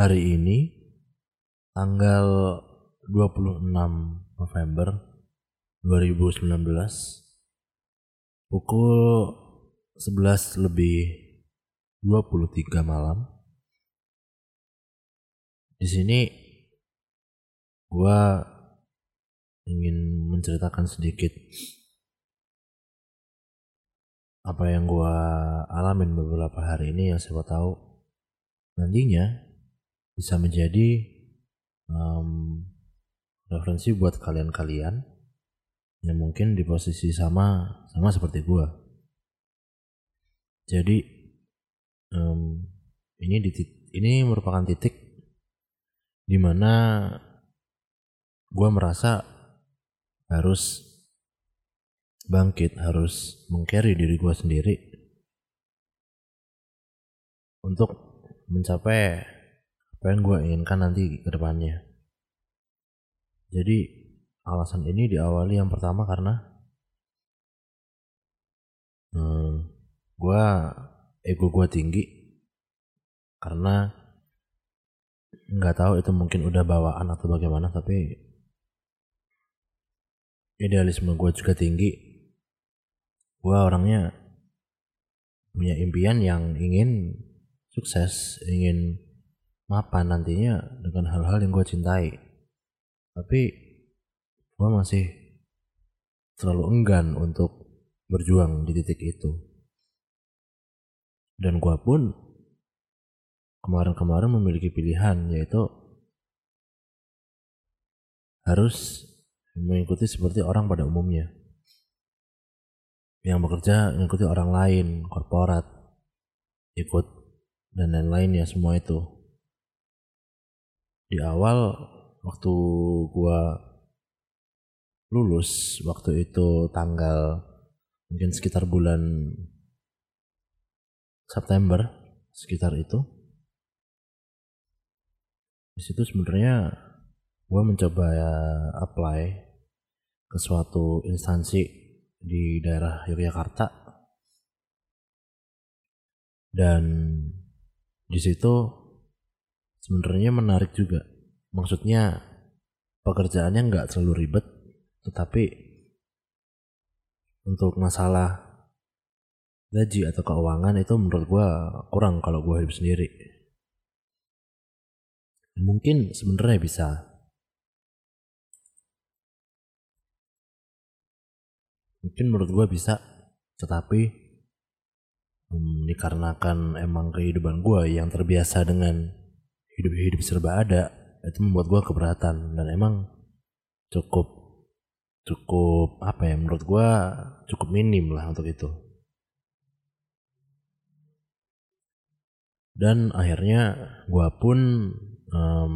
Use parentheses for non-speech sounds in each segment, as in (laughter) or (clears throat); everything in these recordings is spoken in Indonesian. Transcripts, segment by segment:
hari ini tanggal 26 November 2019 pukul 11 lebih 23 malam. Di sini gua ingin menceritakan sedikit apa yang gua alamin beberapa hari ini yang siapa tahu nantinya bisa menjadi um, referensi buat kalian-kalian yang mungkin di posisi sama sama seperti gua. Jadi um, ini di ini merupakan titik di mana gua merasa harus bangkit, harus mengcarry diri gua sendiri untuk mencapai apa yang gue inginkan nanti ke depannya. Jadi alasan ini diawali yang pertama karena hmm, gue ego gue tinggi karena nggak tahu itu mungkin udah bawaan atau bagaimana tapi idealisme gue juga tinggi gue orangnya punya impian yang ingin sukses ingin mapan nantinya dengan hal-hal yang gue cintai. Tapi gue masih terlalu enggan untuk berjuang di titik itu. Dan gue pun kemarin-kemarin memiliki pilihan yaitu harus mengikuti seperti orang pada umumnya. Yang bekerja mengikuti orang lain, korporat, ikut dan lain-lain ya semua itu di awal waktu gua lulus waktu itu tanggal mungkin sekitar bulan September sekitar itu. Di situ sebenarnya gua mencoba ya apply ke suatu instansi di daerah Yogyakarta. Dan di situ sebenarnya menarik juga. Maksudnya pekerjaannya nggak terlalu ribet, tetapi untuk masalah gaji atau keuangan itu menurut gue kurang kalau gue hidup sendiri. Mungkin sebenarnya bisa. Mungkin menurut gue bisa, tetapi hmm, dikarenakan emang kehidupan gue yang terbiasa dengan hidup-hidup serba ada. Itu membuat gue keberatan. Dan emang cukup cukup apa ya menurut gue cukup minim lah untuk itu. Dan akhirnya gue pun um,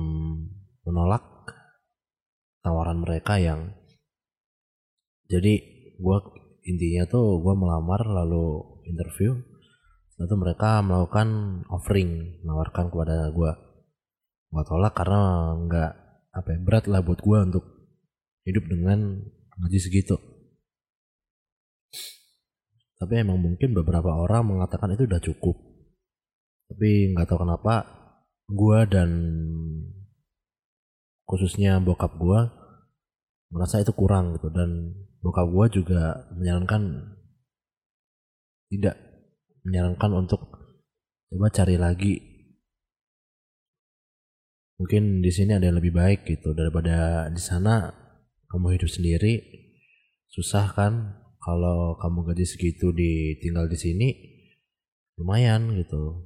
menolak tawaran mereka yang jadi gue intinya tuh gue melamar lalu interview. Itu mereka melakukan offering menawarkan kepada gue gue tolak karena nggak apa ya, berat lah buat gue untuk hidup dengan gaji segitu. Tapi emang mungkin beberapa orang mengatakan itu udah cukup. Tapi nggak tahu kenapa gue dan khususnya bokap gue merasa itu kurang gitu. Dan bokap gue juga menyarankan tidak menyarankan untuk coba cari lagi mungkin di sini ada yang lebih baik gitu. Daripada di sana kamu hidup sendiri susah kan? Kalau kamu gaji segitu ditinggal di sini lumayan gitu.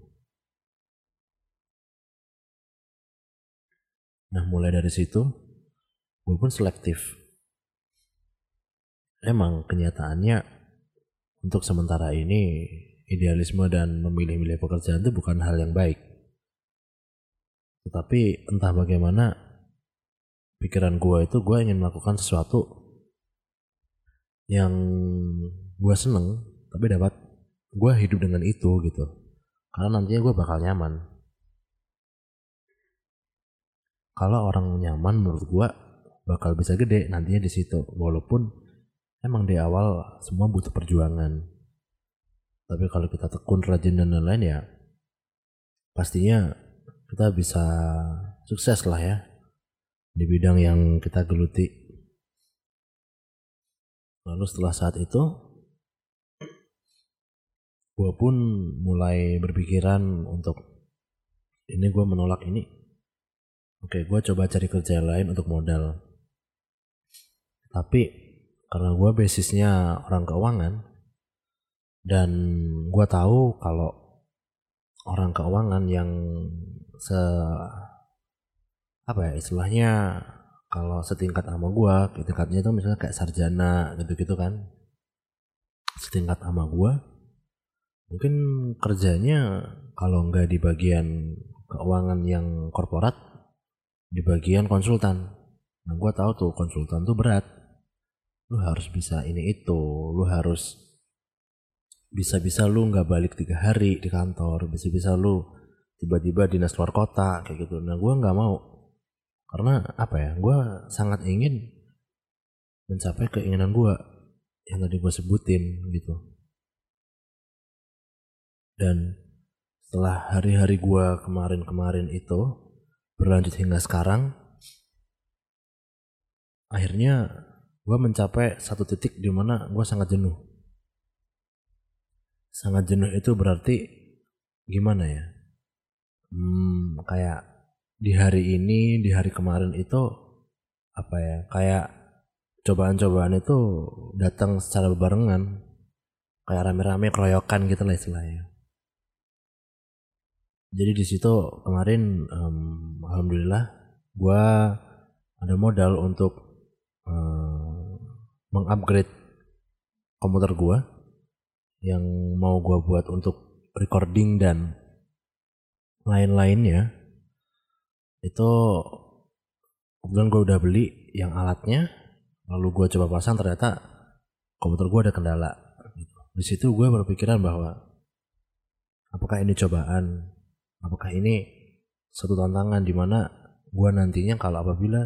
Nah mulai dari situ gue pun selektif. Emang kenyataannya untuk sementara ini idealisme dan memilih-milih pekerjaan itu bukan hal yang baik tetapi entah bagaimana pikiran gue itu gue ingin melakukan sesuatu yang gue seneng tapi dapat gue hidup dengan itu gitu. Karena nantinya gue bakal nyaman. Kalau orang nyaman menurut gue bakal bisa gede nantinya di situ. Walaupun emang di awal semua butuh perjuangan. Tapi kalau kita tekun rajin dan lain-lain ya pastinya kita bisa sukses lah ya di bidang yang kita geluti. Lalu setelah saat itu, gue pun mulai berpikiran untuk ini gue menolak ini. Oke, gue coba cari kerja lain untuk modal. Tapi karena gue basisnya orang keuangan dan gue tahu kalau orang keuangan yang se apa ya istilahnya kalau setingkat sama gua tingkatnya itu misalnya kayak sarjana gitu-gitu kan. Setingkat sama gua mungkin kerjanya kalau nggak di bagian keuangan yang korporat di bagian konsultan. Nah gua tahu tuh konsultan tuh berat. Lu harus bisa ini itu lu harus bisa-bisa lu nggak balik tiga hari di kantor bisa-bisa lu tiba-tiba dinas luar kota kayak gitu. Nah gua nggak mau. Karena apa ya gue sangat ingin mencapai keinginan gue yang tadi gue sebutin gitu. Dan setelah hari-hari gue kemarin-kemarin itu berlanjut hingga sekarang akhirnya gue mencapai satu titik di mana gue sangat jenuh. Sangat jenuh itu berarti gimana ya hmm, kayak di hari ini di hari kemarin itu apa ya kayak cobaan-cobaan itu datang secara barengan kayak rame-rame keroyokan gitu lah istilahnya. Jadi di situ kemarin um, alhamdulillah gue ada modal untuk um, mengupgrade komputer gue yang mau gue buat untuk recording dan lain-lainnya itu kemudian gue udah beli yang alatnya lalu gue coba pasang ternyata komputer gue ada kendala di situ gue berpikiran bahwa apakah ini cobaan apakah ini satu tantangan di mana gue nantinya kalau apabila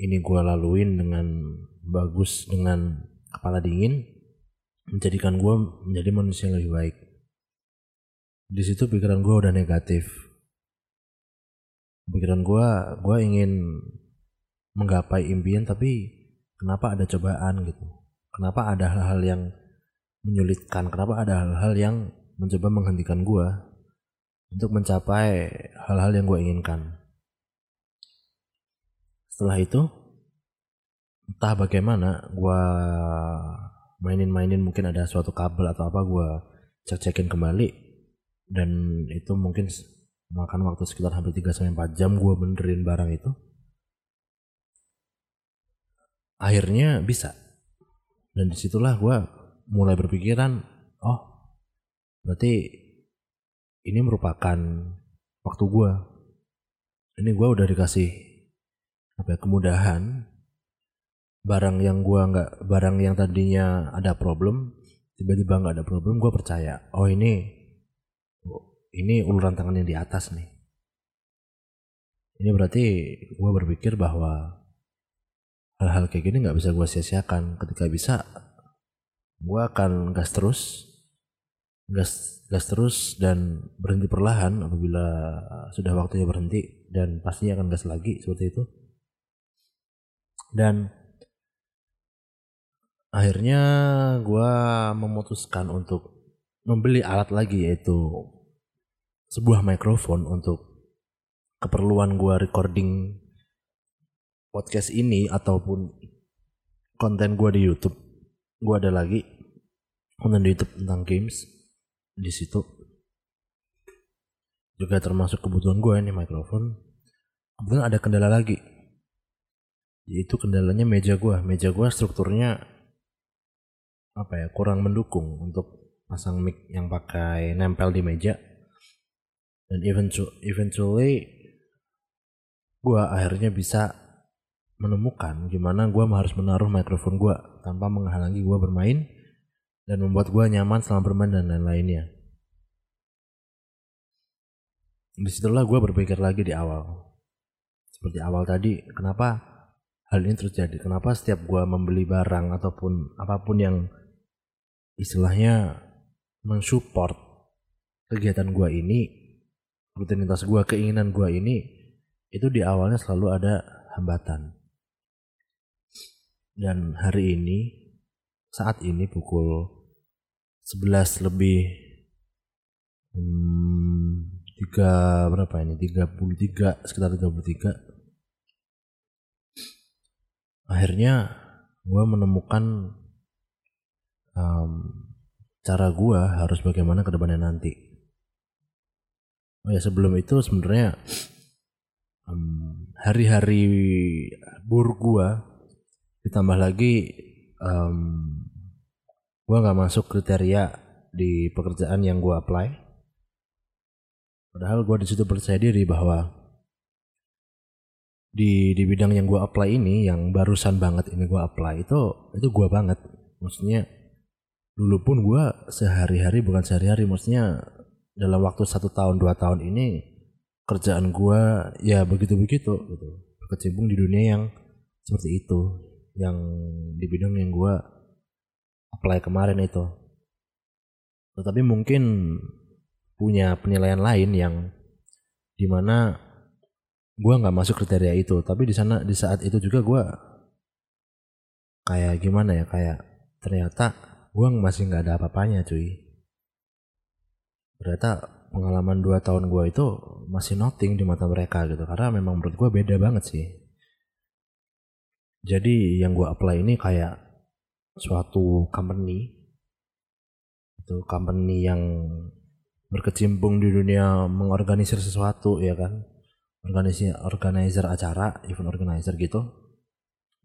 ini gue laluin dengan bagus dengan kepala dingin menjadikan gue menjadi manusia yang lebih baik di situ pikiran gue udah negatif. Pikiran gue gue ingin menggapai impian tapi kenapa ada cobaan gitu? Kenapa ada hal-hal yang menyulitkan? Kenapa ada hal-hal yang mencoba menghentikan gue untuk mencapai hal-hal yang gue inginkan? Setelah itu entah bagaimana gue mainin-mainin mungkin ada suatu kabel atau apa gue cek-cekin kembali dan itu mungkin makan waktu sekitar hampir 3 sampai 4 jam gue benerin barang itu. Akhirnya bisa. Dan di situlah gue mulai berpikiran oh berarti ini merupakan waktu gue ini gue udah dikasih apa ya, kemudahan. Barang yang gue nggak barang yang tadinya ada problem tiba-tiba nggak ada problem gue percaya oh ini ini uluran tangan yang di atas nih. Ini berarti gue berpikir bahwa hal-hal kayak gini nggak bisa gue sia-siakan. Ketika bisa, gue akan gas terus, gas gas terus dan berhenti perlahan apabila sudah waktunya berhenti dan pastinya akan gas lagi seperti itu. Dan akhirnya gue memutuskan untuk membeli alat lagi yaitu sebuah mikrofon untuk keperluan gua recording podcast ini ataupun konten gua di YouTube. Gua ada lagi konten di YouTube tentang games di situ. Juga termasuk kebutuhan gua ini mikrofon. Kemudian ada kendala lagi. Yaitu kendalanya meja gua. Meja gua strukturnya apa ya kurang mendukung untuk pasang mic yang pakai nempel di meja dan eventually, gue akhirnya bisa menemukan gimana gue harus menaruh mikrofon gue tanpa menghalangi gue bermain dan membuat gue nyaman selama bermain dan lain-lainnya. Di situlah gue berpikir lagi di awal. Seperti awal tadi, kenapa hal ini terjadi? Kenapa setiap gue membeli barang ataupun apa pun yang istilahnya mensupport kegiatan gue ini rutinitas gue keinginan gue ini itu di awalnya selalu ada hambatan. Dan hari ini saat ini pukul 11 lebih hmm, tiga berapa ini? 33 sekitar 33 akhirnya gue menemukan um, cara gue harus bagaimana ke depannya nanti oh ya sebelum itu sebenarnya um, hari-hari buruk gue ditambah lagi um, gue nggak masuk kriteria di pekerjaan yang gue apply. Padahal gue di situ percaya diri bahwa di di bidang yang gue apply ini yang barusan banget ini gue apply itu itu gue banget. Maksudnya dulu pun gue sehari-hari bukan sehari-hari maksudnya dalam waktu satu tahun dua tahun ini kerjaan gue ya begitu begitu gitu berkecimpung di dunia yang seperti itu yang di bidang yang gue apply kemarin itu. Tetapi mungkin punya penilaian lain yang di mana gue nggak masuk kriteria itu. Tapi di sana di saat itu juga gue kayak gimana ya kayak ternyata gue masih nggak ada apa-apanya cuy. Ternyata pengalaman dua tahun gue itu masih nothing di mata mereka gitu. Karena memang menurut gue beda banget sih. Jadi yang gue apply ini kayak suatu company. Itu company yang berkecimpung di dunia mengorganisir sesuatu ya kan? Organisasi organizer acara event organizer gitu.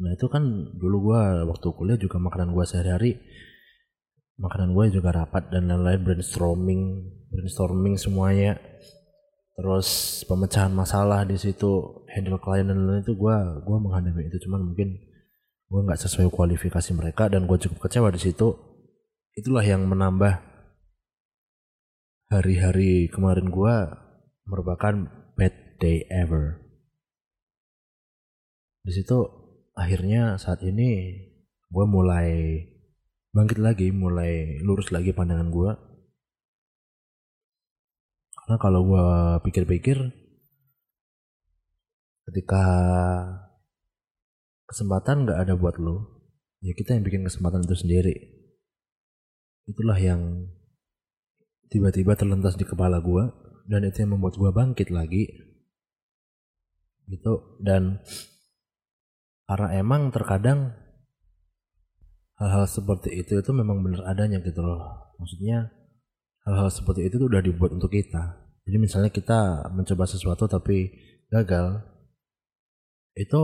Nah itu kan dulu gue waktu kuliah juga makanan gue sehari-hari makanan gue juga rapat dan lain-lain brainstorming brainstorming semuanya. Terus pemecahan masalah di situ handle klien dan lain-lain itu gue gue menghadapi itu. Cuman mungkin gue nggak sesuai kualifikasi mereka dan gue cukup kecewa di situ. Itulah yang menambah hari-hari kemarin gue merupakan bad day ever. Di situ akhirnya saat ini gue mulai bangkit lagi mulai lurus lagi pandangan gue karena kalau gue pikir-pikir ketika kesempatan nggak ada buat lo, ya kita yang bikin kesempatan itu sendiri. Itulah yang tiba-tiba terlintas di kepala gue dan itu yang membuat gue bangkit lagi. Gitu dan karena emang terkadang hal-hal seperti itu itu memang benar adanya gitu loh. Maksudnya hal-hal seperti itu tuh udah dibuat untuk kita jadi misalnya kita mencoba sesuatu tapi gagal itu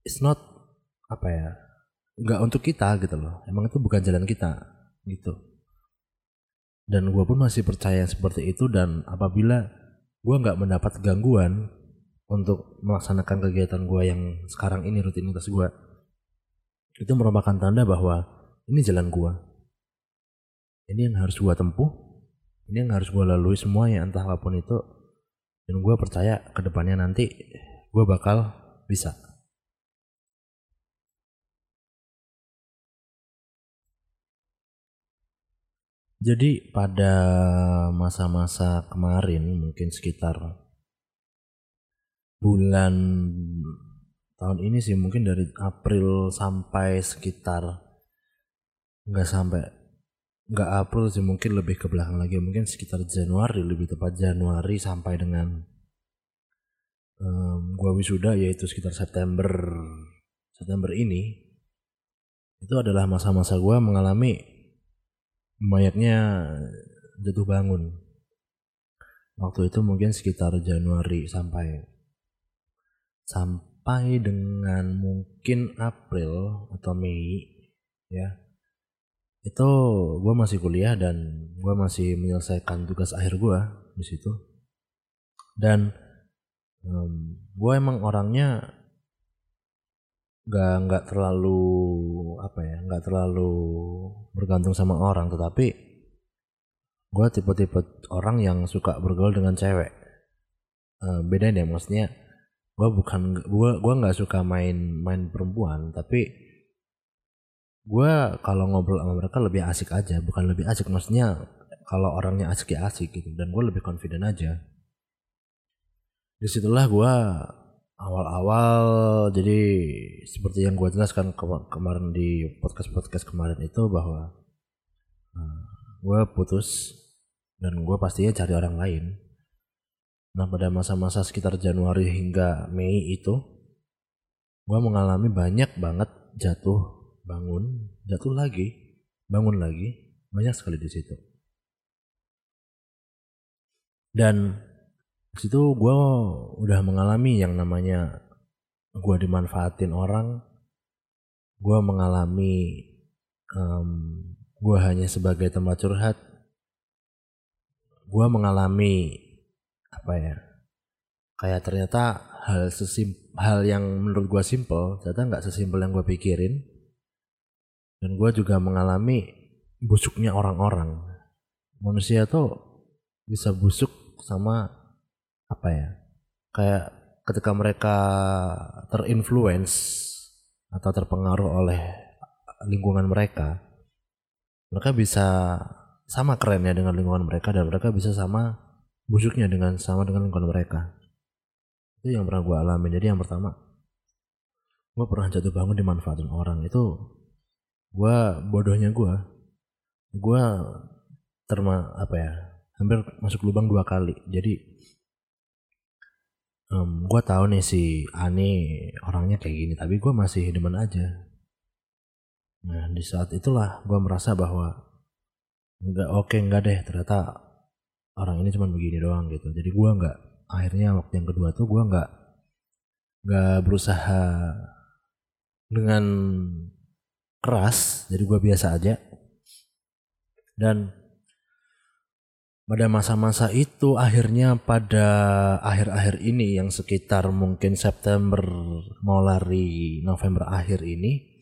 it's not apa ya nggak untuk kita gitu loh. Emang itu bukan jalan kita gitu. Dan gue pun masih percaya seperti itu dan apabila gue nggak mendapat gangguan untuk melaksanakan kegiatan gue yang sekarang ini rutinitas gue itu merupakan tanda bahwa ini jalan gue ini yang harus gue tempuh ini yang harus gue lalui semuanya entah apa pun itu. Dan gue percaya ke depannya nanti gue bakal bisa. Jadi pada masa-masa kemarin mungkin sekitar bulan tahun ini sih mungkin dari April sampai sekitar nggak sampai nggak April sih mungkin lebih ke belakang lagi. Mungkin sekitar Januari lebih tepat Januari sampai dengan um, gua wisuda yaitu sekitar September September ini. Itu adalah masa-masa gua mengalami mayatnya jatuh bangun. Waktu itu mungkin sekitar Januari sampai sampai dengan mungkin April atau Mei ya itu gue masih kuliah dan gue masih menyelesaikan tugas akhir gue di situ. Dan um, gue emang orangnya nggak nggak terlalu apa ya nggak terlalu bergantung sama orang tetapi gue tipe-tipe orang yang suka bergaul dengan cewek. Uh, beda deh maksudnya gue bukan gue gue nggak suka main main perempuan tapi gue kalau ngobrol sama mereka lebih asik aja bukan lebih asik maksudnya kalau orangnya asik ya asik gitu dan gue lebih confident aja. Di situlah gue awal-awal jadi seperti yang gue jelaskan kemarin di podcast podcast kemarin itu bahwa uh, eh, gue putus dan gue pastinya cari orang lain. Nah pada masa-masa sekitar Januari hingga Mei itu gue mengalami banyak banget jatuh bangun jatuh lagi. Bangun lagi banyak sekali di situ. Dan situ gue udah mengalami yang namanya gue dimanfaatin orang gue mengalami um, gue hanya sebagai tempat curhat. Gue mengalami apa ya kayak ternyata hal sesim hal yang menurut gue simple ternyata nggak sesimpel yang gue pikirin dan gue juga mengalami busuknya orang-orang. Manusia tuh bisa busuk sama apa ya kayak ketika mereka terinfluence atau terpengaruh oleh lingkungan mereka mereka bisa sama kerennya dengan lingkungan mereka dan mereka bisa sama busuknya dengan sama dengan lingkungan mereka. Itu yang pernah gue alami. Jadi yang pertama gue pernah jatuh bangun dimanfaatin orang. Itu gue bodohnya gue gue terma apa ya hampir masuk lubang dua kali. Jadi um, gue tahu nih si Ani orangnya kayak gini tapi gue masih demen aja. Nah di saat itulah gue merasa bahwa nggak oke okay, nggak deh ternyata orang ini cuma begini doang gitu. Jadi gue nggak akhirnya waktu yang kedua tuh gue nggak nggak berusaha dengan keras jadi gue biasa aja. Dan pada masa-masa itu akhirnya pada akhir-akhir ini yang sekitar mungkin September mau lari November akhir ini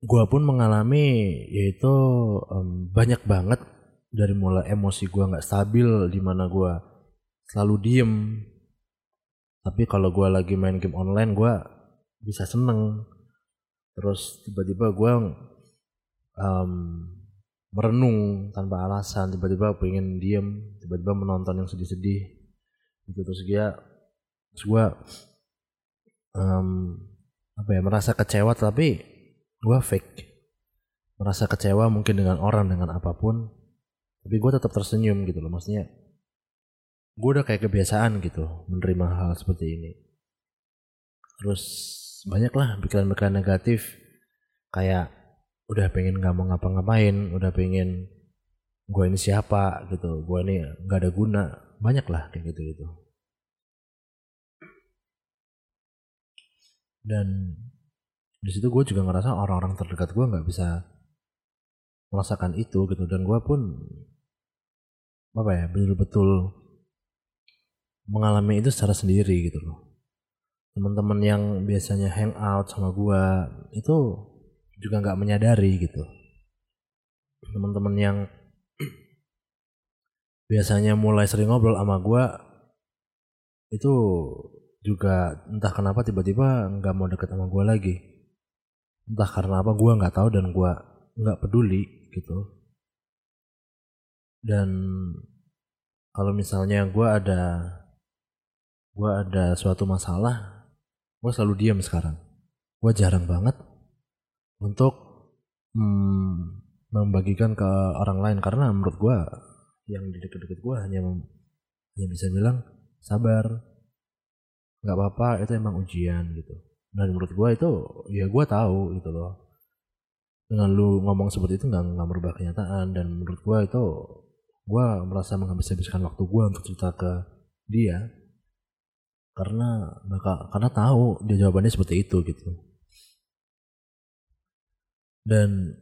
gue pun mengalami yaitu um, banyak banget dari mulai emosi gue nggak stabil di mana gue selalu diem. Tapi kalau gue lagi main game online gue bisa seneng terus tiba-tiba gue um, merenung tanpa alasan tiba-tiba pengen diem tiba-tiba menonton yang sedih-sedih itu terus dia terus gue um, apa ya merasa kecewa tapi gue fake. Merasa kecewa mungkin dengan orang dengan apa pun tapi gue tetap tersenyum gitu loh. Maksudnya gue udah kayak kebiasaan gitu menerima hal seperti ini. Terus banyak lah pikiran-pikiran negatif. Kayak udah pengen nggak mau ngapa-ngapain udah pengen gue ini siapa gitu. Gue ini nggak ada guna. Banyak lah kayak gitu gitu dan di situ gue juga ngerasa orang-orang terdekat gue nggak bisa merasakan itu gitu. Dan gue pun apa ya betul-betul mengalami itu secara sendiri gitu loh teman-teman yang biasanya hangout sama gue itu juga nggak menyadari gitu. Teman-teman yang (clears throat) biasanya mulai sering ngobrol sama gue itu juga entah kenapa tiba-tiba nggak mau deket sama gue lagi. Entah karena apa gue nggak tahu dan gue nggak peduli gitu. Dan kalau misalnya gue ada gue ada suatu masalah gue selalu diam sekarang. Gue jarang banget untuk hmm, membagikan ke orang lain. Karena menurut gue yang di deket-deket gue hanya hanya bisa bilang sabar nggak apa-apa itu emang ujian gitu. Dan menurut gue itu ya gue tahu gitu loh. Dengan lu ngomong seperti itu nggak nggak merubah kenyataan. Dan menurut gue itu gue merasa menghabis-habiskan waktu gue untuk cerita ke dia karena bakal karena tahu dia jawabannya seperti itu gitu. Dan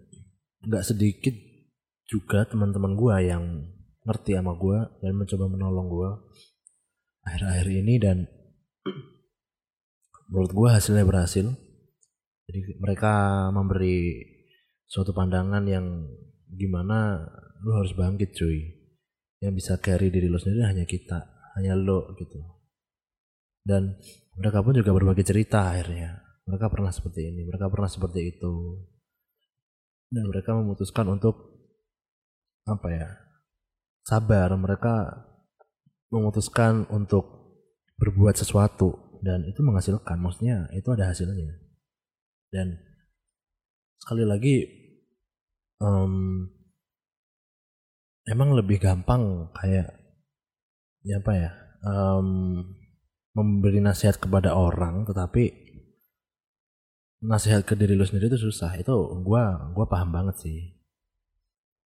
nggak sedikit juga teman-teman gue yang ngerti sama gue dan mencoba menolong gue akhir-akhir ini dan (clears throat) menurut gue hasilnya berhasil. Jadi mereka memberi suatu pandangan yang gimana lu harus bangkit cuy. Yang bisa carry diri lo sendiri hanya kita hanya lo gitu dan mereka pun juga berbagi cerita akhirnya. Mereka pernah seperti ini mereka pernah seperti itu. Dan mereka memutuskan untuk apa ya sabar. Mereka memutuskan untuk berbuat sesuatu dan itu menghasilkan. Maksudnya itu ada hasilnya. Dan sekali lagi um, emang lebih gampang kayak ya apa ya um, memberi nasihat kepada orang tetapi nasihat ke diri lu sendiri itu susah. Itu gua gua paham banget sih.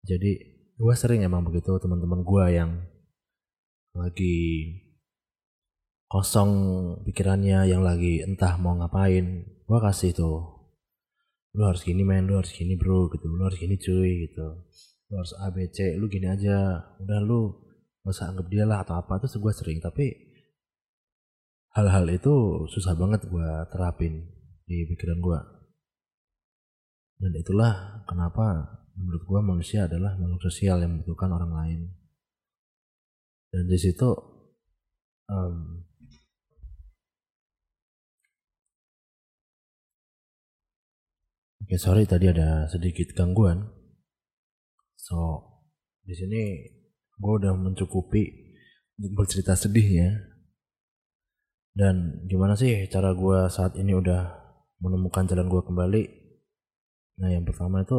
Jadi gua sering emang begitu teman-teman gua yang lagi kosong pikirannya yang lagi entah mau ngapain gua kasih tuh lu harus gini main lu harus gini bro gitu. Lu harus gini cuy gitu. Lu harus ABC lu gini aja. Udah lu gak usah anggap dia lah atau apa tuh gue sering. Tapi hal-hal itu susah banget gue terapin di pikiran gue dan itulah kenapa menurut gue manusia adalah makhluk sosial yang membutuhkan orang lain dan di situ um, Oke sorry tadi ada sedikit gangguan. So di sini gue udah mencukupi untuk bercerita sedihnya. Dan gimana sih cara gue saat ini udah menemukan jalan gue kembali? Nah yang pertama itu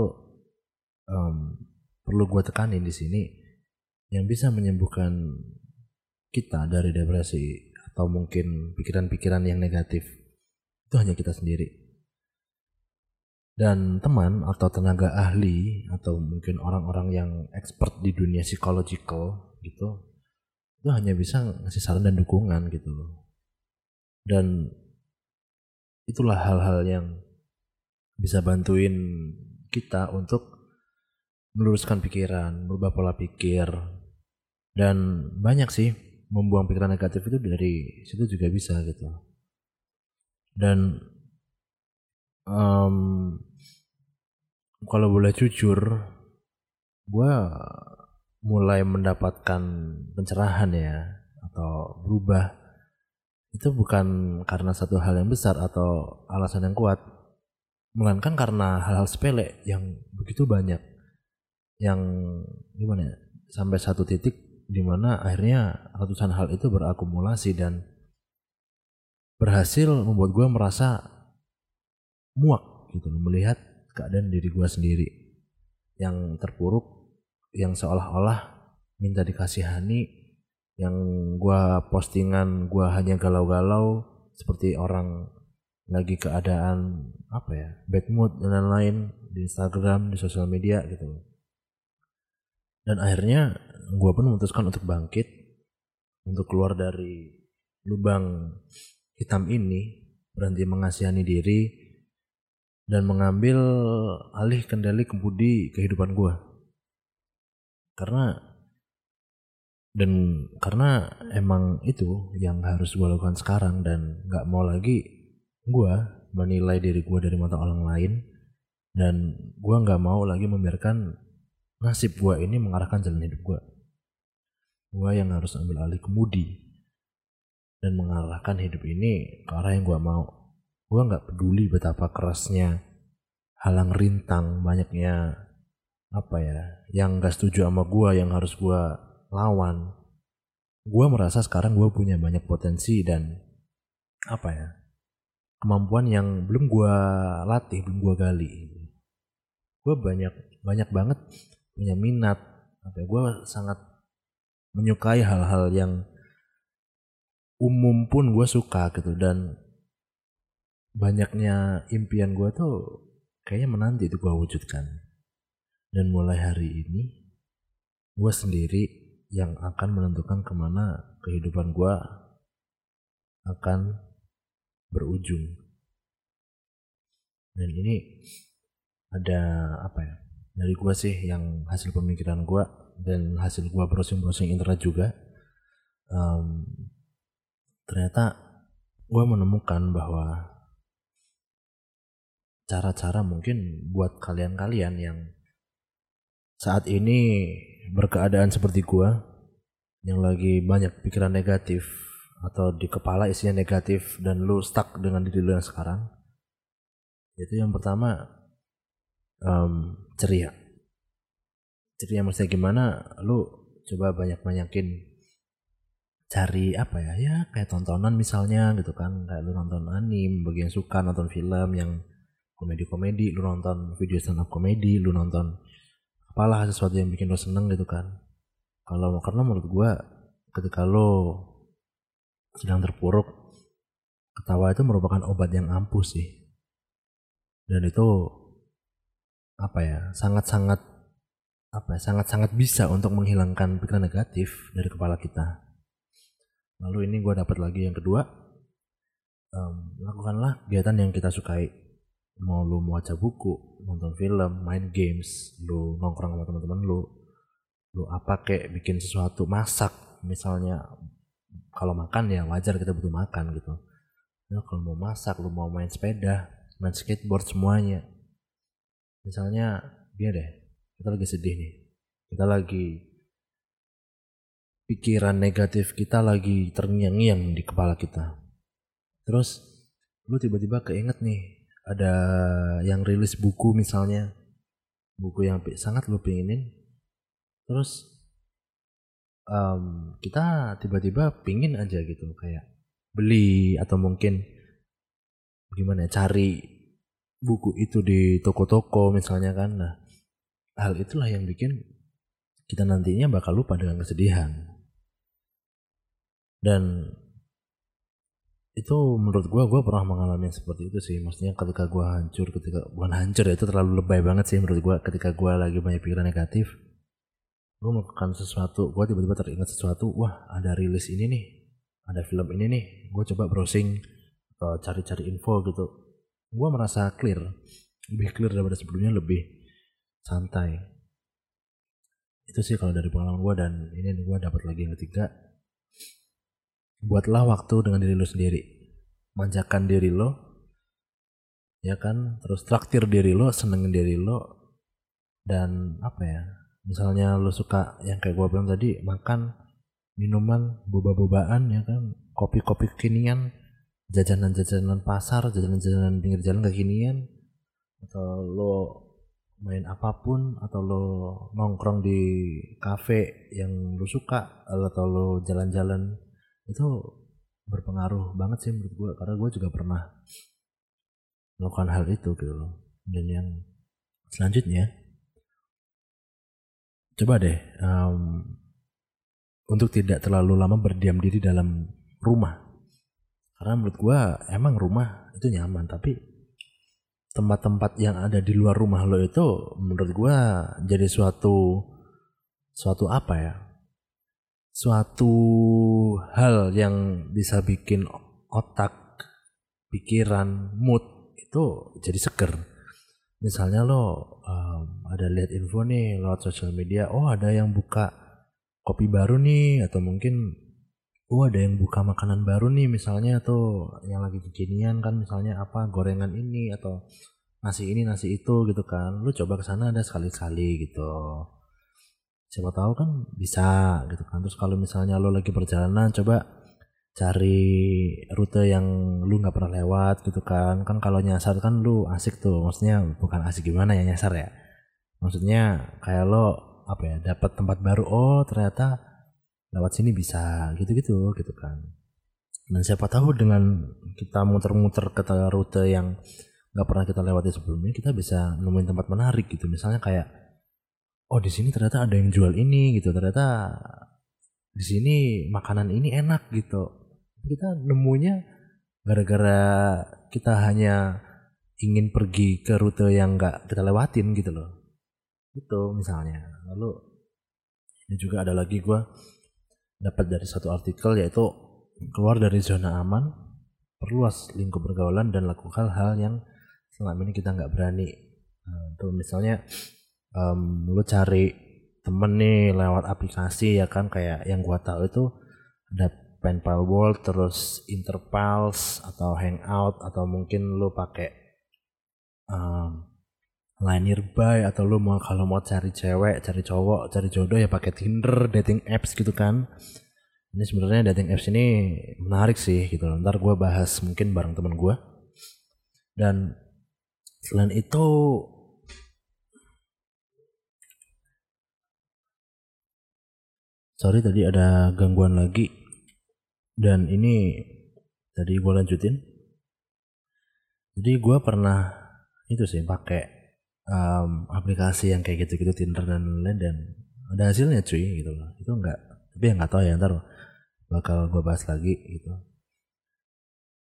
um, perlu gue tekanin di sini yang bisa menyembuhkan kita dari depresi atau mungkin pikiran-pikiran yang negatif itu hanya kita sendiri dan teman atau tenaga ahli atau mungkin orang-orang yang expert di dunia psychological gitu itu hanya bisa ngasih saran dan dukungan gitu dan itulah hal-hal yang bisa bantuin kita untuk meluruskan pikiran, merubah pola pikir. Dan banyak sih membuang pikiran negatif itu dari situ juga bisa gitu. Dan um, kalau boleh jujur, gue mulai mendapatkan pencerahan ya atau berubah itu bukan karena satu hal yang besar atau alasan yang kuat, melainkan karena hal-hal sepele yang begitu banyak yang gimana ya sampai satu titik di mana akhirnya ratusan hal itu berakumulasi dan berhasil membuat gue merasa muak gitu melihat keadaan diri gue sendiri yang terpuruk yang seolah-olah minta dikasihani yang gue postingan gue hanya galau-galau seperti orang lagi keadaan apa ya bad mood dan lain-lain di Instagram di sosial media gitu. Dan akhirnya gue pun memutuskan untuk bangkit untuk keluar dari lubang hitam ini berhenti mengasihani diri dan mengambil alih kendali kemudi kehidupan gue karena dan karena emang itu yang harus gue lakukan sekarang dan nggak mau lagi gue menilai diri gue dari mata orang lain dan gue nggak mau lagi membiarkan nasib gue ini mengarahkan jalan hidup gue gue yang harus ambil alih kemudi dan mengarahkan hidup ini ke arah yang gue mau. Gue nggak peduli betapa kerasnya halang rintang banyaknya apa ya yang gak setuju sama gue yang harus gue lawan. Gue merasa sekarang gue punya banyak potensi dan apa ya kemampuan yang belum gue latih belum gue gali. Gue banyak banyak banget punya minat. Apa ya, gue sangat menyukai hal-hal yang umum pun gue suka gitu dan banyaknya impian gue tuh kayaknya menanti itu gue wujudkan. Dan mulai hari ini, gue sendiri yang akan menentukan ke mana kehidupan gue akan berujung. Dan ini ada apa ya? Dari gue sih yang hasil pemikiran gue dan hasil gue browsing-browsing internet juga. Um, ternyata gue menemukan bahwa cara-cara mungkin buat kalian-kalian yang saat ini berkeadaan seperti gua yang lagi banyak pikiran negatif atau di kepala isinya negatif dan lu stuck dengan diri lu yang sekarang itu yang pertama um, ceria. Ceria maksudnya gimana? Lu coba banyak-banyakin cari apa ya? Ya kayak tontonan misalnya gitu kan kayak lu nonton anim bagi yang suka nonton film yang komedi-komedi lu nonton video stand up komedi lu nonton apalah sesuatu yang bikin lo seneng gitu kan. Kalau karena menurut gua ketika lo sedang terpuruk ketawa itu merupakan obat yang ampuh sih. Dan itu apa ya sangat-sangat apa ya sangat-sangat bisa untuk menghilangkan pikiran negatif dari kepala kita. Lalu ini gue dapat lagi yang kedua um, lakukanlah kegiatan yang kita sukai mau lu mau baca buku nonton film main games lu nongkrong sama teman-teman lu lu apa kayak bikin sesuatu masak. Misalnya kalau makan ya wajar kita butuh makan gitu. Ya kalau mau masak lu mau main sepeda main skateboard semuanya. Misalnya dia deh kita lagi sedih nih. Kita lagi pikiran negatif kita lagi terngiang-ngiang di kepala kita. Terus lu tiba-tiba keinget nih ada yang rilis buku misalnya. Buku yang sangat lu pengenin terus um, kita tiba-tiba pingin aja gitu. Kayak beli atau mungkin gimana ya, cari buku itu di toko-toko misalnya kan. Nah hal itulah yang bikin kita nantinya bakal lupa dengan kesedihan. Dan itu menurut gue gue pernah mengalami seperti itu sih. Maksudnya ketika gue hancur ketika bukan hancur ya itu terlalu lebay banget sih menurut gue ketika gue lagi banyak pikiran negatif gue melakukan sesuatu gue tiba-tiba teringat sesuatu wah ada rilis ini nih ada film ini nih gue coba browsing atau cari-cari info gitu. Gue merasa clear lebih clear daripada sebelumnya lebih santai. Itu sih kalau dari pengalaman gue dan ini gue dapat lagi yang ketiga buatlah waktu dengan diri lo sendiri. Manjakan diri lo ya kan? Terus traktir diri lo senengin diri lo dan apa ya? Misalnya lo suka yang kayak gue bilang tadi makan minuman boba-bobaan ya kan? Kopi-kopi kekinian jajanan-jajanan pasar jajanan-jajanan pinggir jalan kekinian atau lo main apa pun atau lo nongkrong di kafe yang lo suka atau lo jalan-jalan itu berpengaruh banget sih menurut gue karena gue juga pernah melakukan hal itu gitu loh. Dan yang selanjutnya coba deh um, untuk tidak terlalu lama berdiam diri dalam rumah. Karena menurut gue emang rumah itu nyaman tapi tempat-tempat yang ada di luar rumah lo itu menurut gue jadi suatu suatu apa ya suatu hal yang bisa bikin otak, pikiran, mood itu jadi seger. Misalnya lo um, ada lihat info nih lewat sosial media, oh ada yang buka kopi baru nih atau mungkin oh ada yang buka makanan baru nih misalnya tuh yang lagi kekinian kan misalnya apa gorengan ini atau nasi ini nasi itu gitu kan lu coba ke sana ada sekali-sekali gitu siapa tahu kan bisa gitu kan. Terus kalau misalnya lo lagi perjalanan coba cari rute yang lu nggak pernah lewat gitu kan. Kan kalau nyasar kan lu asik tuh maksudnya bukan asik gimana ya nyasar ya. Maksudnya kayak lo apa ya dapat tempat baru oh ternyata lewat sini bisa gitu-gitu gitu kan. Dan siapa tahu dengan kita muter-muter ke rute yang nggak pernah kita lewati sebelumnya kita bisa nemuin tempat menarik gitu. Misalnya kayak oh di sini ternyata ada yang jual ini gitu ternyata di sini makanan ini enak gitu. Kita nemunya gara-gara kita hanya ingin pergi ke rute yang nggak kita lewatin gitu loh. Itu misalnya. Lalu ini juga ada lagi gue dapat dari satu artikel yaitu keluar dari zona aman perluas lingkup pergaulan dan lakukan hal yang selama ini kita nggak berani. Nah, tuh misalnya um, lu cari temen nih lewat aplikasi ya kan kayak yang gua tahu itu ada Penpal World terus Interpals atau Hangout atau mungkin lu pakai um, Line Nearby atau lu mau kalau mau cari cewek, cari cowok, cari jodoh ya pakai Tinder, dating apps gitu kan. Ini sebenarnya dating apps ini menarik sih gitu. Ntar gue bahas mungkin bareng temen gue. Dan selain itu sorry tadi ada gangguan lagi. Dan ini tadi gue lanjutin. Jadi gue pernah itu sih pakai um, aplikasi yang kayak gitu-gitu Tinder dan lain-lain dan ada hasilnya cuy gitu loh. Itu enggak tapi yang nggak tahu ya ntar bakal gue bahas lagi gitu.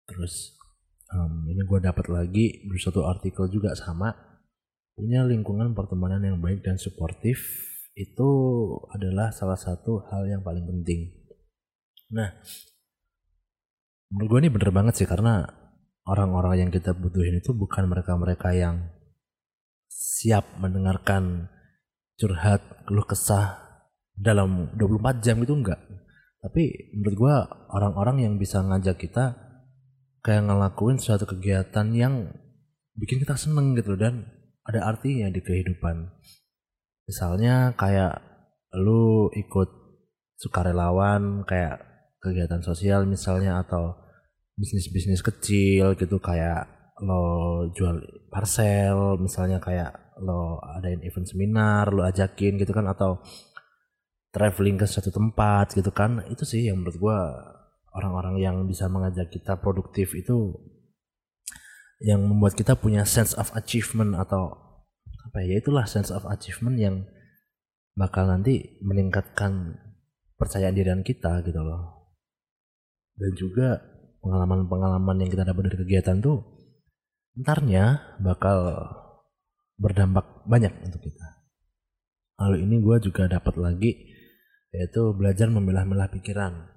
Terus um, ini gue dapat lagi di satu artikel juga sama. Punya lingkungan pertemanan yang baik dan suportif itu adalah salah satu hal yang paling penting. Nah menurut gue ini bener banget sih karena orang-orang yang kita butuhin itu bukan mereka-mereka yang siap mendengarkan curhat keluh kesah dalam 24 jam itu enggak. Tapi menurut gue orang-orang yang bisa ngajak kita kayak ngelakuin suatu kegiatan yang bikin kita seneng gitu dan ada artinya di kehidupan misalnya kayak lu ikut sukarelawan kayak kegiatan sosial misalnya atau bisnis-bisnis kecil gitu kayak lo jual parcel misalnya kayak lo adain event seminar lo ajakin gitu kan atau traveling ke suatu tempat gitu kan itu sih yang menurut gue orang-orang yang bisa mengajak kita produktif itu yang membuat kita punya sense of achievement atau apa ya itulah sense of achievement yang bakal nanti meningkatkan percayaan diri kita gitu loh dan juga pengalaman-pengalaman yang kita dapat dari kegiatan tuh entarnya bakal berdampak banyak untuk kita. Lalu ini gue juga dapat lagi yaitu belajar memilah-milah pikiran.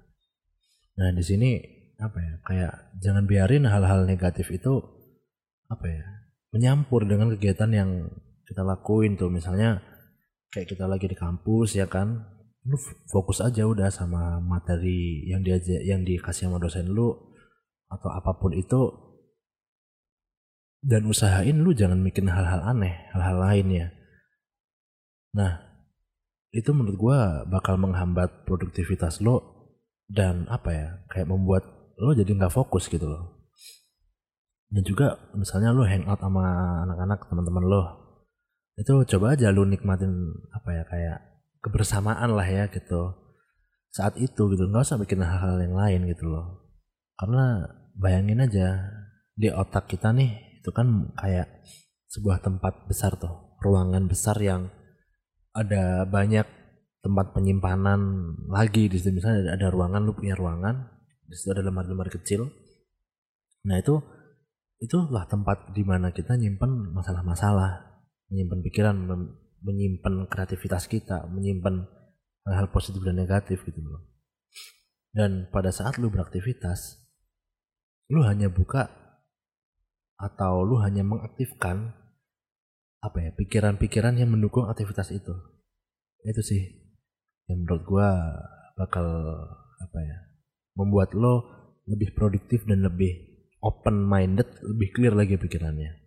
Nah di sini apa ya kayak jangan biarin hal-hal negatif itu apa ya menyampur dengan kegiatan yang kita lakuin tuh. Misalnya kayak kita lagi di kampus ya kan. Lu fokus aja udah sama materi yang dia yang dikasih sama dosen lu atau apa pun itu. Dan usahain lu jangan bikin hal-hal aneh hal-hal lain ya. Nah itu menurut gue bakal menghambat produktivitas lo dan apa ya kayak membuat lo jadi nggak fokus gitu loh. Dan juga misalnya lo hangout sama anak-anak teman-teman lo itu coba aja lo nikmatin apa ya kayak kebersamaan lah ya gitu. Saat itu gitu. Nggak usah bikin hal-hal yang lain gitu loh. Karena bayangin aja di otak kita nih itu kan kayak sebuah tempat besar tuh ruangan besar yang ada banyak tempat penyimpanan lagi. Di situ misalnya ada, ada ruangan lu punya ruangan. Di situ ada lemari-lemari kecil. Nah itu itulah tempat di mana kita nyimpen masalah-masalah menyimpan pikiran menyimpan kreativitas kita menyimpan hal-hal positif dan negatif gitu loh. Dan pada saat lu beraktivitas lu hanya buka atau lu hanya mengaktifkan apa ya pikiran-pikiran yang mendukung aktivitas itu. Itu sih yang menurut gue bakal apa ya membuat lo lebih produktif dan lebih open minded lebih clear lagi pikirannya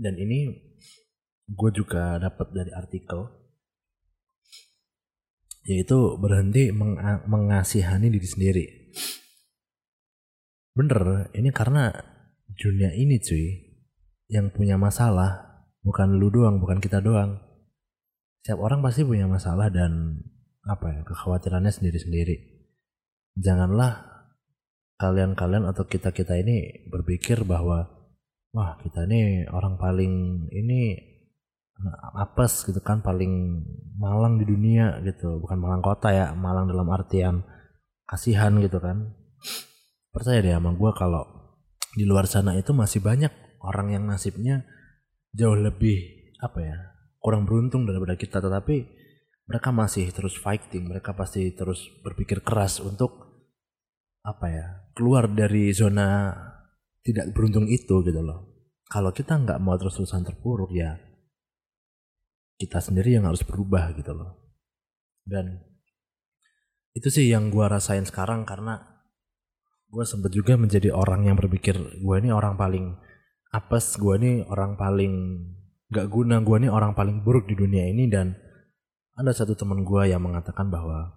dan ini gue juga dapat dari artikel yaitu berhenti meng mengasihani diri sendiri bener ini karena dunia ini cuy yang punya masalah bukan lu doang, bukan kita doang. Setiap orang pasti punya masalah dan apa ya kekhawatirannya sendiri-sendiri. Janganlah kalian-kalian atau kita-kita ini berpikir bahwa wah kita ini orang paling ini apes gitu kan paling malang di dunia gitu. Bukan malang kota ya malang dalam artian kasihan gitu kan. Percaya deh sama gue kalau di luar sana itu masih banyak orang yang nasibnya jauh lebih apa ya kurang beruntung daripada kita. Tetapi mereka masih terus fighting mereka pasti terus berpikir keras untuk apa ya keluar dari zona tidak beruntung itu gitu loh. Kalau kita nggak mau terus-terusan terpuruk ya kita sendiri yang harus berubah gitu loh. Dan itu sih yang gue rasain sekarang karena gue sempat juga menjadi orang yang berpikir gue ini orang paling apes gue nih orang paling gak guna gue nih orang paling buruk di dunia ini. Dan ada satu teman gue yang mengatakan bahwa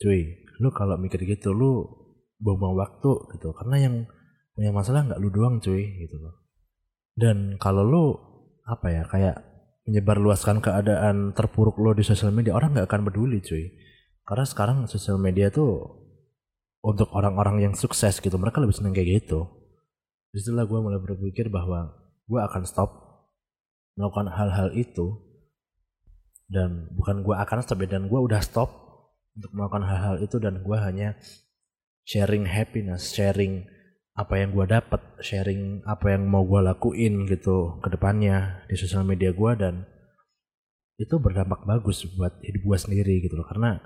cuy lu kalau mikir gitu lu buang-buang waktu gitu. Karena yang punya masalah nggak lu doang cuy gitu loh. Dan kalau lu apa ya kayak menyebar luaskan keadaan terpuruk lo di sosial media orang nggak akan peduli cuy. Karena sekarang sosial media tuh untuk orang-orang yang sukses gitu mereka lebih seneng kayak gitu. Di situlah gue mulai berpikir bahwa gue akan stop melakukan hal-hal itu. Dan bukan gue akan stop ya, dan gue udah stop untuk melakukan hal-hal itu dan gue hanya sharing happiness sharing apa yang gue dapat sharing apa yang mau gue lakuin gitu ke depannya di sosial media gue dan itu berdampak bagus buat hidup gue sendiri gitu loh. Karena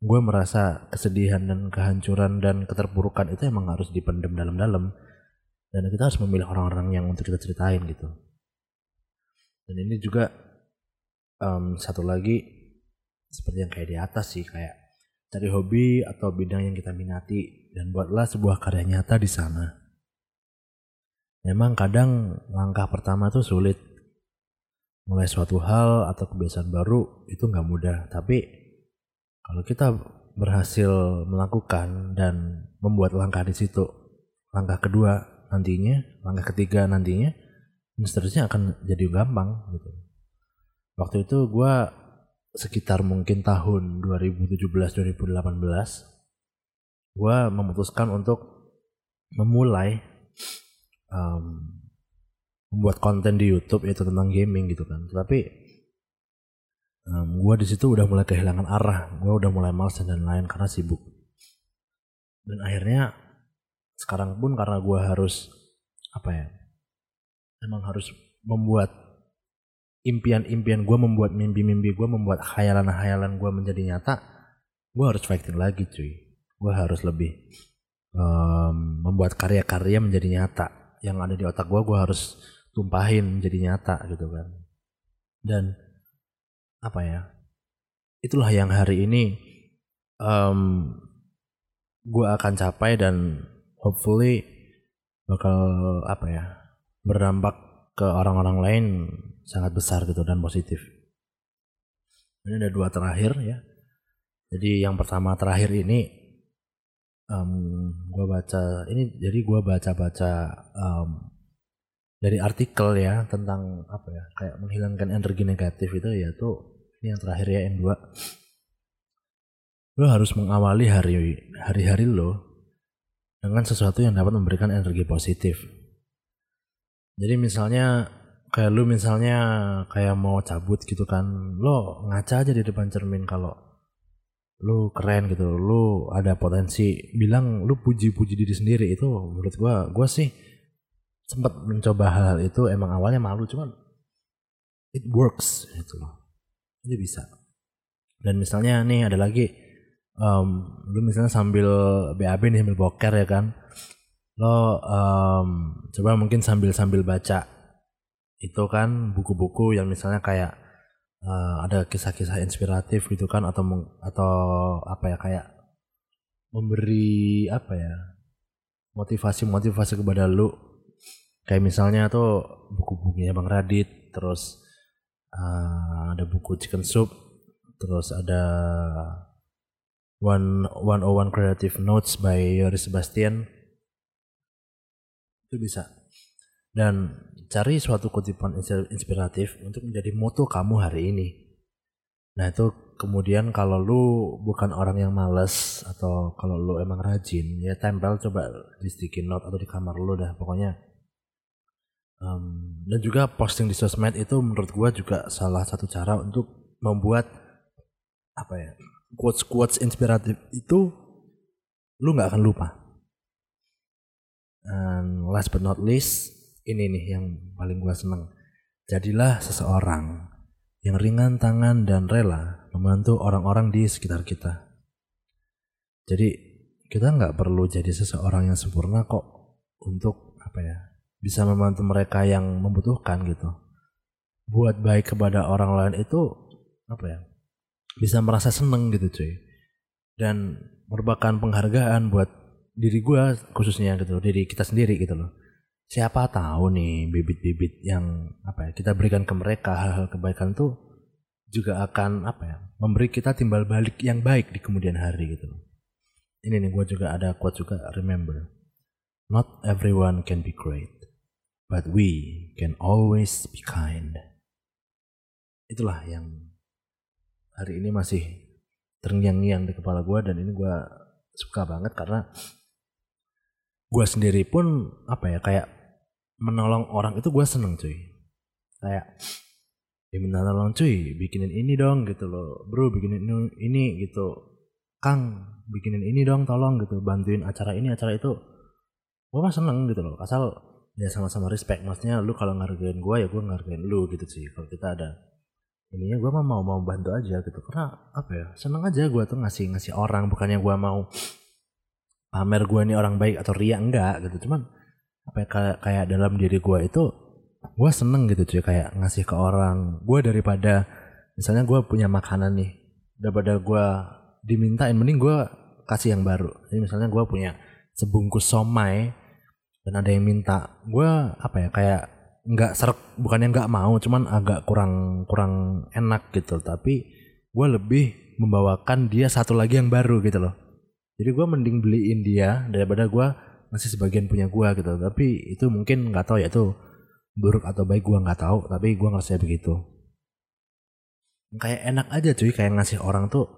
gue merasa kesedihan dan kehancuran dan keterpurukan itu emang harus dipendam dalam-dalam. Dan kita harus memilih orang-orang yang untuk kita ceritain gitu. Dan ini juga um, satu lagi seperti yang kayak di atas sih kayak cari hobi atau bidang yang kita minati dan buatlah sebuah karya nyata di sana. Memang kadang langkah pertama tuh sulit. Mulai suatu hal atau kebiasaan baru itu nggak mudah. Tapi kalau kita berhasil melakukan dan membuat langkah di situ, langkah kedua nantinya, langkah ketiga nantinya, seterusnya akan jadi gampang gitu. Waktu itu gue sekitar mungkin tahun 2017-2018 gue memutuskan untuk memulai um, membuat konten di YouTube yaitu tentang gaming gitu kan. Tapi um, gue di situ udah mulai kehilangan arah gue udah mulai males dan lain karena sibuk. Dan akhirnya sekarang pun karena gue harus apa ya emang harus membuat impian-impian gue membuat mimpi-mimpi gue membuat khayalan-khayalan gue menjadi nyata gue harus fighting lagi cuy. Gue harus lebih um, membuat karya-karya menjadi nyata. Yang ada di otak gue gue harus tumpahin menjadi nyata gitu kan. Dan apa ya itulah yang hari ini um, gue akan capai dan hopefully bakal apa ya berdampak ke orang-orang lain sangat besar gitu dan positif. Ini ada dua terakhir ya. Jadi yang pertama terakhir ini um, gue baca ini jadi gue baca-baca um, dari artikel ya tentang apa ya kayak menghilangkan energi negatif itu ya tuh ini yang terakhir ya yang dua lo harus mengawali hari hari-hari lo dengan sesuatu yang dapat memberikan energi positif. Jadi misalnya kayak lu misalnya kayak mau cabut gitu kan lo ngaca aja di depan cermin kalau lu keren gitu. Lu ada potensi bilang lu puji-puji diri sendiri itu menurut gua gua sih sempat mencoba hal, hal itu emang awalnya malu cuman it works gitu loh. Ini bisa. Dan misalnya nih ada lagi um, lu misalnya sambil BAB nih sambil boker ya kan lo um, coba mungkin sambil sambil baca itu kan buku-buku yang misalnya kayak uh, ada kisah-kisah inspiratif gitu kan atau atau apa ya kayak memberi apa ya motivasi-motivasi kepada lu. Kayak misalnya tuh buku-bukunya Bang Radit terus uh, ada buku Chicken Soup terus ada One One One Creative Notes by Yoris Sebastian itu bisa dan cari suatu kutipan inspiratif untuk menjadi moto kamu hari ini. Nah itu kemudian kalau lu bukan orang yang males atau kalau lu emang rajin ya tempel coba di sticky note atau di kamar lu dah pokoknya. Um, dan juga posting di sosmed itu menurut gua juga salah satu cara untuk membuat apa ya quotes quotes inspiratif itu lu nggak akan lupa. And last but not least, ini nih yang paling gue seneng. Jadilah seseorang yang ringan tangan dan rela membantu orang-orang di sekitar kita. Jadi kita nggak perlu jadi seseorang yang sempurna kok untuk apa ya bisa membantu mereka yang membutuhkan gitu. Buat baik kepada orang lain itu apa ya bisa merasa seneng gitu cuy. Dan merupakan penghargaan buat diri gue khususnya gitu, diri kita sendiri gitu loh. Siapa tahu nih bibit-bibit yang apa ya kita berikan ke mereka hal-hal kebaikan tuh juga akan apa ya memberi kita timbal balik yang baik di kemudian hari gitu ini nih gue juga ada quote juga remember not everyone can be great but we can always be kind. Itulah yang hari ini masih terngiang-ngiang di kepala gue dan ini gue suka banget karena gue sendiri pun apa ya kayak menolong orang itu gue seneng cuy. Kayak diminta tolong cuy bikinin ini dong gitu loh. Bro bikinin ini, ini gitu. Kang bikinin ini dong tolong gitu. Bantuin acara ini acara itu. Gue mah seneng gitu loh. Asal ya sama-sama respect. Maksudnya lu kalau ngargain gue ya gue ngargain lu gitu sih kalau kita ada ininya gue mah mau mau bantu aja gitu. Karena apa ya seneng aja gue tuh ngasih ngasih orang. Bukannya gue mau pamer gue nih orang baik atau ria enggak gitu. Cuman apa ya, kayak, kayak dalam diri gue itu gue seneng gitu cuy. Kayak ngasih ke orang. Gue daripada misalnya gue punya makanan nih daripada gue dimintain mending gue kasih yang baru. Jadi misalnya gue punya sebungkus somai dan ada yang minta gue apa ya kayak nggak serak bukannya nggak mau cuman agak kurang kurang enak gitu. Tapi gue lebih membawakan dia satu lagi yang baru gitu loh jadi gue mending beliin dia daripada gue ngasih sebagian punya gue gitu. Tapi itu mungkin nggak tahu ya itu buruk atau baik gue nggak tahu tapi gue ngerasa begitu. Kayak enak aja cuy kayak ngasih orang tuh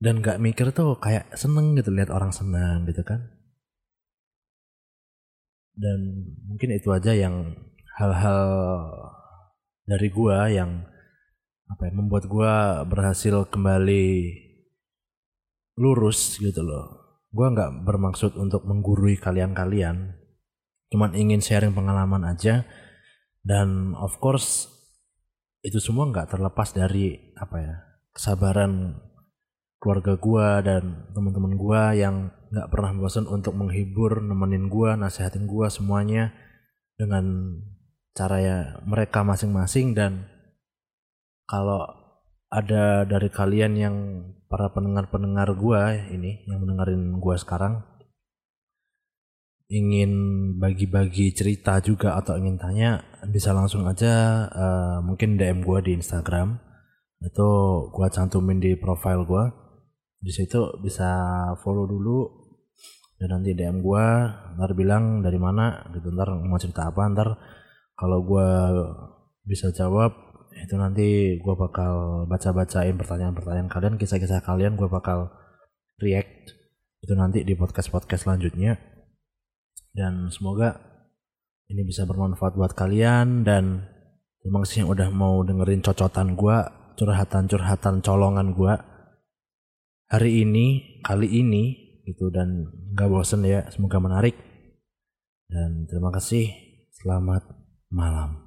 dan nggak mikir tuh kayak seneng gitu lihat orang senang gitu kan. Dan mungkin itu aja yang hal-hal dari gua yang apa ya membuat gua berhasil kembali lurus gitu loh. Gua nggak bermaksud untuk menggurui kalian-kalian, cuman ingin sharing pengalaman aja. Dan of course itu semua nggak terlepas dari apa ya kesabaran keluarga gua dan teman-teman gua yang nggak pernah bosan untuk menghibur, nemenin gua, nasehatin gua semuanya dengan cara ya mereka masing-masing. Dan kalau ada dari kalian yang para pendengar-pendengar gua ini yang mendengarin gua sekarang ingin bagi-bagi cerita juga atau ingin tanya bisa langsung aja uh, mungkin DM gua di Instagram. Itu gua cantumin di profile gua. Di situ bisa follow dulu dan nanti DM gua ntar bilang dari mana gitu. Ntar mau cerita apa ntar kalau gue bisa jawab itu nanti gue bakal baca-bacain pertanyaan-pertanyaan kalian kisah-kisah kalian gue bakal react itu nanti di podcast-podcast selanjutnya. Dan semoga ini bisa bermanfaat buat kalian dan terima kasih yang udah mau dengerin cocotan gue curhatan-curhatan colongan gue hari ini kali ini gitu dan gak bosen ya semoga menarik. Dan terima kasih selamat malam.